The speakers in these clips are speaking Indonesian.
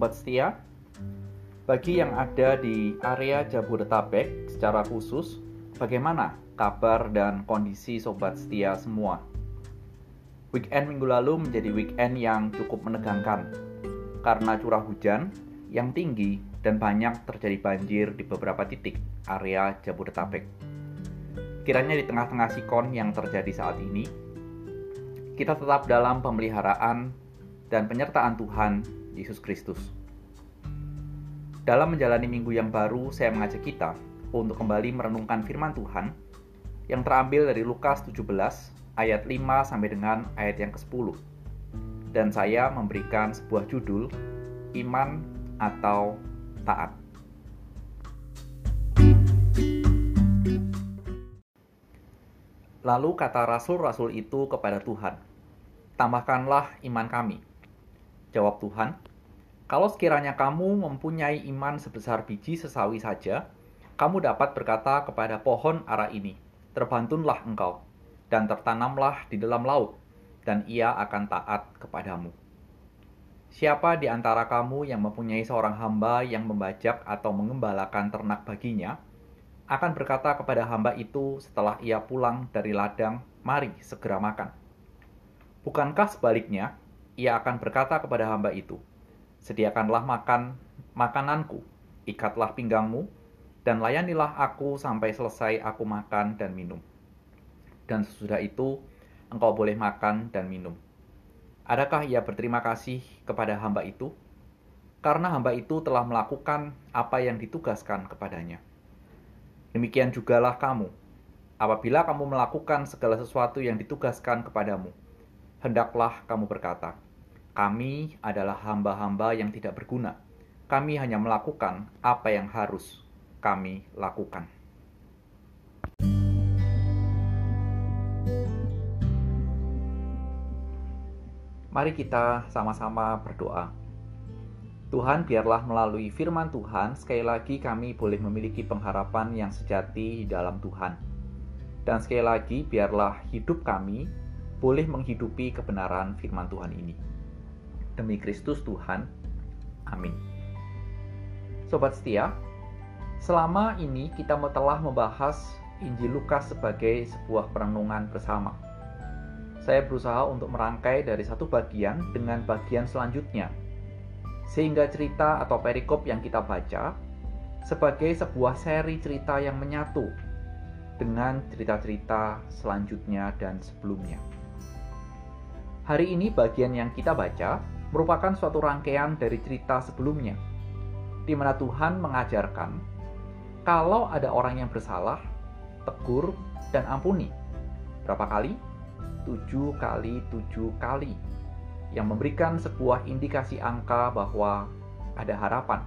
Sobat setia, bagi yang ada di area Jabodetabek secara khusus, bagaimana kabar dan kondisi sobat setia semua? Weekend minggu lalu menjadi weekend yang cukup menegangkan karena curah hujan yang tinggi dan banyak terjadi banjir di beberapa titik area Jabodetabek. Kiranya di tengah-tengah sikon yang terjadi saat ini, kita tetap dalam pemeliharaan dan penyertaan Tuhan Yesus Kristus. Dalam menjalani minggu yang baru, saya mengajak kita untuk kembali merenungkan firman Tuhan yang terambil dari Lukas 17 ayat 5 sampai dengan ayat yang ke-10. Dan saya memberikan sebuah judul Iman atau Taat. Lalu kata rasul-rasul itu kepada Tuhan, "Tambahkanlah iman kami." Jawab Tuhan, kalau sekiranya kamu mempunyai iman sebesar biji sesawi saja, kamu dapat berkata kepada pohon ara ini, Terbantunlah engkau, dan tertanamlah di dalam laut, dan ia akan taat kepadamu. Siapa di antara kamu yang mempunyai seorang hamba yang membajak atau mengembalakan ternak baginya, akan berkata kepada hamba itu setelah ia pulang dari ladang, "Mari segera makan." Bukankah sebaliknya, ia akan berkata kepada hamba itu, Sediakanlah makan makananku, ikatlah pinggangmu, dan layanilah aku sampai selesai aku makan dan minum. Dan sesudah itu, engkau boleh makan dan minum. Adakah ia berterima kasih kepada hamba itu? Karena hamba itu telah melakukan apa yang ditugaskan kepadanya. Demikian jugalah kamu. Apabila kamu melakukan segala sesuatu yang ditugaskan kepadamu, hendaklah kamu berkata, kami adalah hamba-hamba yang tidak berguna. Kami hanya melakukan apa yang harus kami lakukan. Mari kita sama-sama berdoa. Tuhan, biarlah melalui firman Tuhan, sekali lagi kami boleh memiliki pengharapan yang sejati di dalam Tuhan. Dan sekali lagi, biarlah hidup kami boleh menghidupi kebenaran firman Tuhan ini demi Kristus Tuhan. Amin. Sobat setia, selama ini kita telah membahas Injil Lukas sebagai sebuah perenungan bersama. Saya berusaha untuk merangkai dari satu bagian dengan bagian selanjutnya, sehingga cerita atau perikop yang kita baca sebagai sebuah seri cerita yang menyatu dengan cerita-cerita selanjutnya dan sebelumnya. Hari ini bagian yang kita baca merupakan suatu rangkaian dari cerita sebelumnya, di mana Tuhan mengajarkan kalau ada orang yang bersalah, tegur dan ampuni. Berapa kali? Tujuh kali tujuh kali. Yang memberikan sebuah indikasi angka bahwa ada harapan.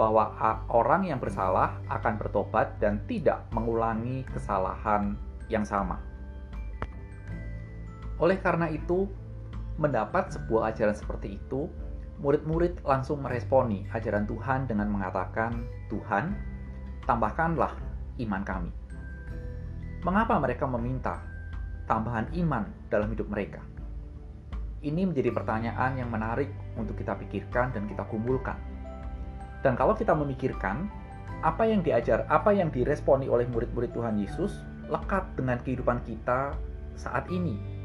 Bahwa orang yang bersalah akan bertobat dan tidak mengulangi kesalahan yang sama. Oleh karena itu, mendapat sebuah ajaran seperti itu, murid-murid langsung meresponi ajaran Tuhan dengan mengatakan, "Tuhan, tambahkanlah iman kami." Mengapa mereka meminta tambahan iman dalam hidup mereka? Ini menjadi pertanyaan yang menarik untuk kita pikirkan dan kita kumpulkan. Dan kalau kita memikirkan apa yang diajar, apa yang diresponi oleh murid-murid Tuhan Yesus lekat dengan kehidupan kita saat ini.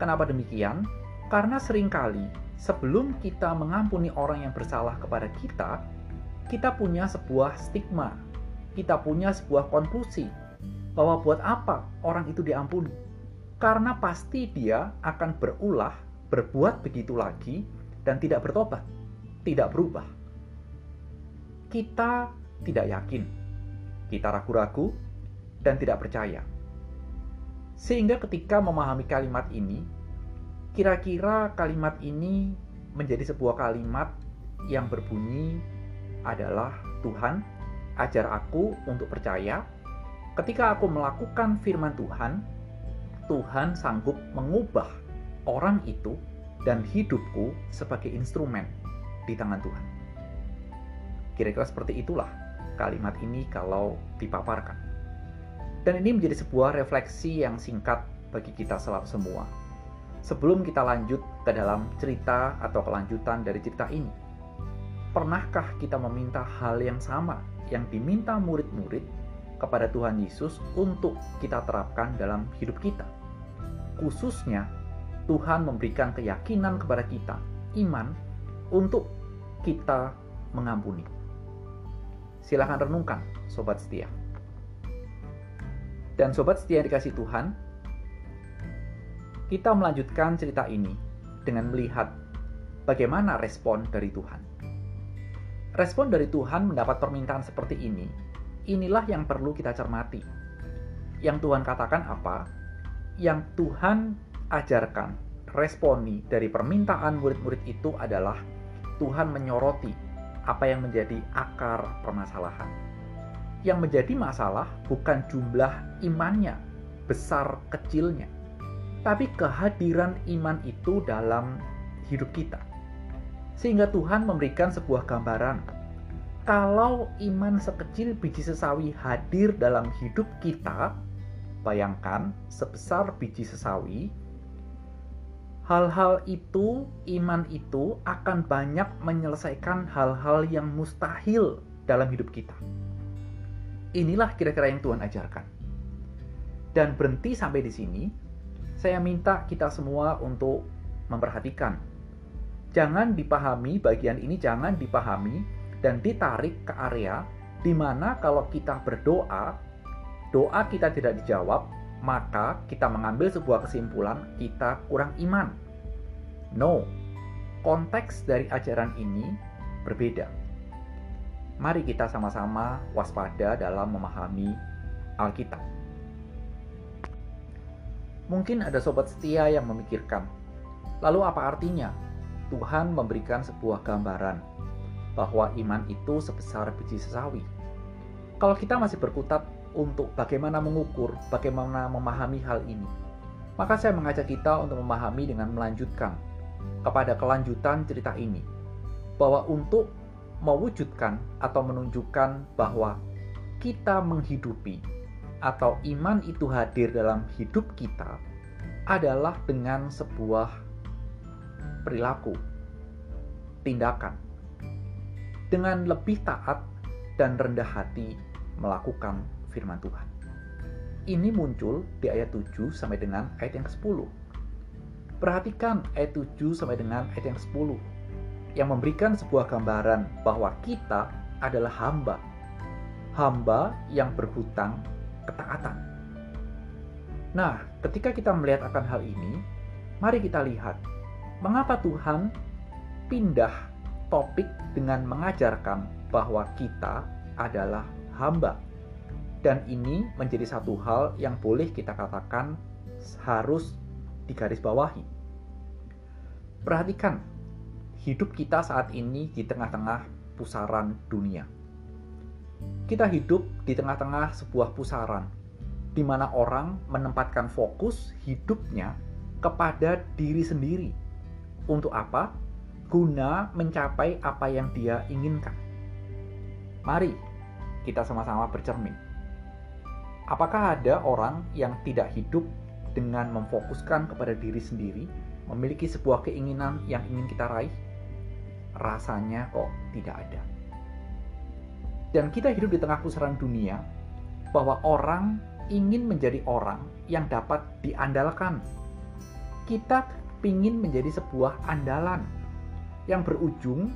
Kenapa demikian? Karena sering kali sebelum kita mengampuni orang yang bersalah kepada kita, kita punya sebuah stigma, kita punya sebuah konklusi bahwa buat apa orang itu diampuni? Karena pasti dia akan berulah, berbuat begitu lagi, dan tidak bertobat, tidak berubah. Kita tidak yakin, kita ragu-ragu, dan tidak percaya. Sehingga ketika memahami kalimat ini, Kira-kira kalimat ini menjadi sebuah kalimat yang berbunyi adalah Tuhan, ajar aku untuk percaya. Ketika aku melakukan firman Tuhan, Tuhan sanggup mengubah orang itu dan hidupku sebagai instrumen di tangan Tuhan. Kira-kira seperti itulah kalimat ini kalau dipaparkan. Dan ini menjadi sebuah refleksi yang singkat bagi kita semua Sebelum kita lanjut ke dalam cerita atau kelanjutan dari cerita ini, pernahkah kita meminta hal yang sama yang diminta murid-murid kepada Tuhan Yesus untuk kita terapkan dalam hidup kita? Khususnya, Tuhan memberikan keyakinan kepada kita, iman, untuk kita mengampuni. Silahkan renungkan, sobat setia. Dan sobat setia yang dikasih Tuhan, kita melanjutkan cerita ini dengan melihat bagaimana respon dari Tuhan. Respon dari Tuhan mendapat permintaan seperti ini, inilah yang perlu kita cermati. Yang Tuhan katakan apa? Yang Tuhan ajarkan, responi dari permintaan murid-murid itu adalah Tuhan menyoroti apa yang menjadi akar permasalahan yang menjadi masalah bukan jumlah imannya, besar kecilnya, tapi kehadiran iman itu dalam hidup kita. Sehingga Tuhan memberikan sebuah gambaran. Kalau iman sekecil biji sesawi hadir dalam hidup kita, bayangkan sebesar biji sesawi, hal-hal itu, iman itu akan banyak menyelesaikan hal-hal yang mustahil dalam hidup kita. Inilah kira-kira yang Tuhan ajarkan. Dan berhenti sampai di sini, saya minta kita semua untuk memperhatikan. Jangan dipahami bagian ini jangan dipahami dan ditarik ke area di mana kalau kita berdoa, doa kita tidak dijawab, maka kita mengambil sebuah kesimpulan kita kurang iman. No, konteks dari ajaran ini berbeda mari kita sama-sama waspada dalam memahami Alkitab. Mungkin ada sobat setia yang memikirkan, lalu apa artinya Tuhan memberikan sebuah gambaran bahwa iman itu sebesar biji sesawi? Kalau kita masih berkutat untuk bagaimana mengukur, bagaimana memahami hal ini, maka saya mengajak kita untuk memahami dengan melanjutkan kepada kelanjutan cerita ini, bahwa untuk mewujudkan atau menunjukkan bahwa kita menghidupi atau iman itu hadir dalam hidup kita adalah dengan sebuah perilaku, tindakan, dengan lebih taat dan rendah hati melakukan firman Tuhan. Ini muncul di ayat 7 sampai dengan ayat yang ke-10. Perhatikan ayat 7 sampai dengan ayat yang ke-10 yang memberikan sebuah gambaran bahwa kita adalah hamba. Hamba yang berhutang ketaatan. Nah, ketika kita melihat akan hal ini, mari kita lihat mengapa Tuhan pindah topik dengan mengajarkan bahwa kita adalah hamba. Dan ini menjadi satu hal yang boleh kita katakan harus digarisbawahi. Perhatikan hidup kita saat ini di tengah-tengah pusaran dunia. Kita hidup di tengah-tengah sebuah pusaran di mana orang menempatkan fokus hidupnya kepada diri sendiri. Untuk apa? Guna mencapai apa yang dia inginkan. Mari kita sama-sama bercermin. Apakah ada orang yang tidak hidup dengan memfokuskan kepada diri sendiri, memiliki sebuah keinginan yang ingin kita raih? Rasanya kok tidak ada. Dan kita hidup di tengah pusaran dunia bahwa orang ingin menjadi orang yang dapat diandalkan. Kita ingin menjadi sebuah andalan yang berujung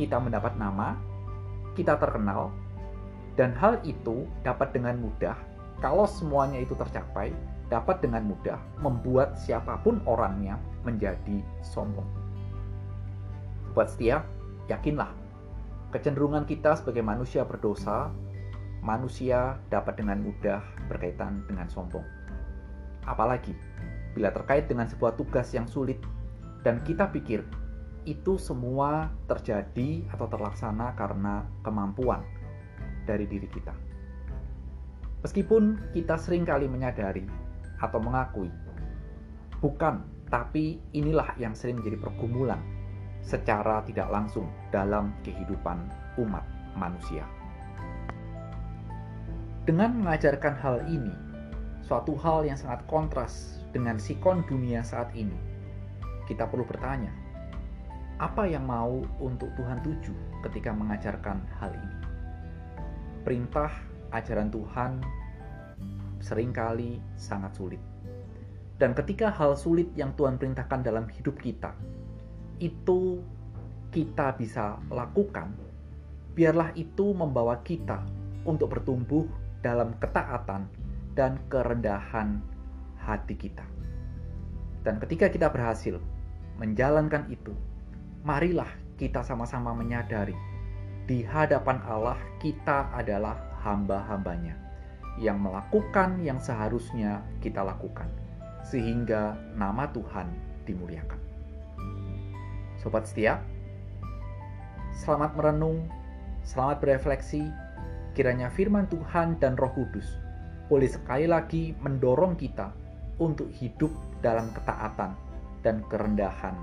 kita mendapat nama, kita terkenal, dan hal itu dapat dengan mudah, kalau semuanya itu tercapai, dapat dengan mudah membuat siapa pun orangnya menjadi sombong. Sobat setia, yakinlah, kecenderungan kita sebagai manusia berdosa, manusia dapat dengan mudah berkaitan dengan sombong. Apalagi bila terkait dengan sebuah tugas yang sulit dan kita pikir itu semua terjadi atau terlaksana karena kemampuan dari diri kita. Meskipun kita sering kali menyadari atau mengakui, bukan, tapi inilah yang sering menjadi pergumulan secara tidak langsung dalam kehidupan umat manusia. Dengan mengajarkan hal ini, suatu hal yang sangat kontras dengan sikon dunia saat ini, kita perlu bertanya, apa yang mau untuk Tuhan tuju ketika mengajarkan hal ini? Perintah ajaran Tuhan sering kali sangat sulit. Dan ketika hal sulit yang Tuhan perintahkan dalam hidup kita, itu kita bisa lakukan, biarlah itu membawa kita untuk bertumbuh dalam ketaatan dan kerendahan hati kita. Dan ketika kita berhasil menjalankan itu, marilah kita sama-sama menyadari di hadapan Allah kita adalah hamba-hambanya yang melakukan yang seharusnya kita lakukan sehingga nama Tuhan dimuliakan. Sobat setia, selamat merenung, selamat berefleksi, kiranya firman Tuhan dan roh kudus boleh sekali lagi mendorong kita untuk hidup dalam ketaatan dan kerendahan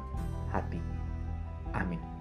hati. Amin.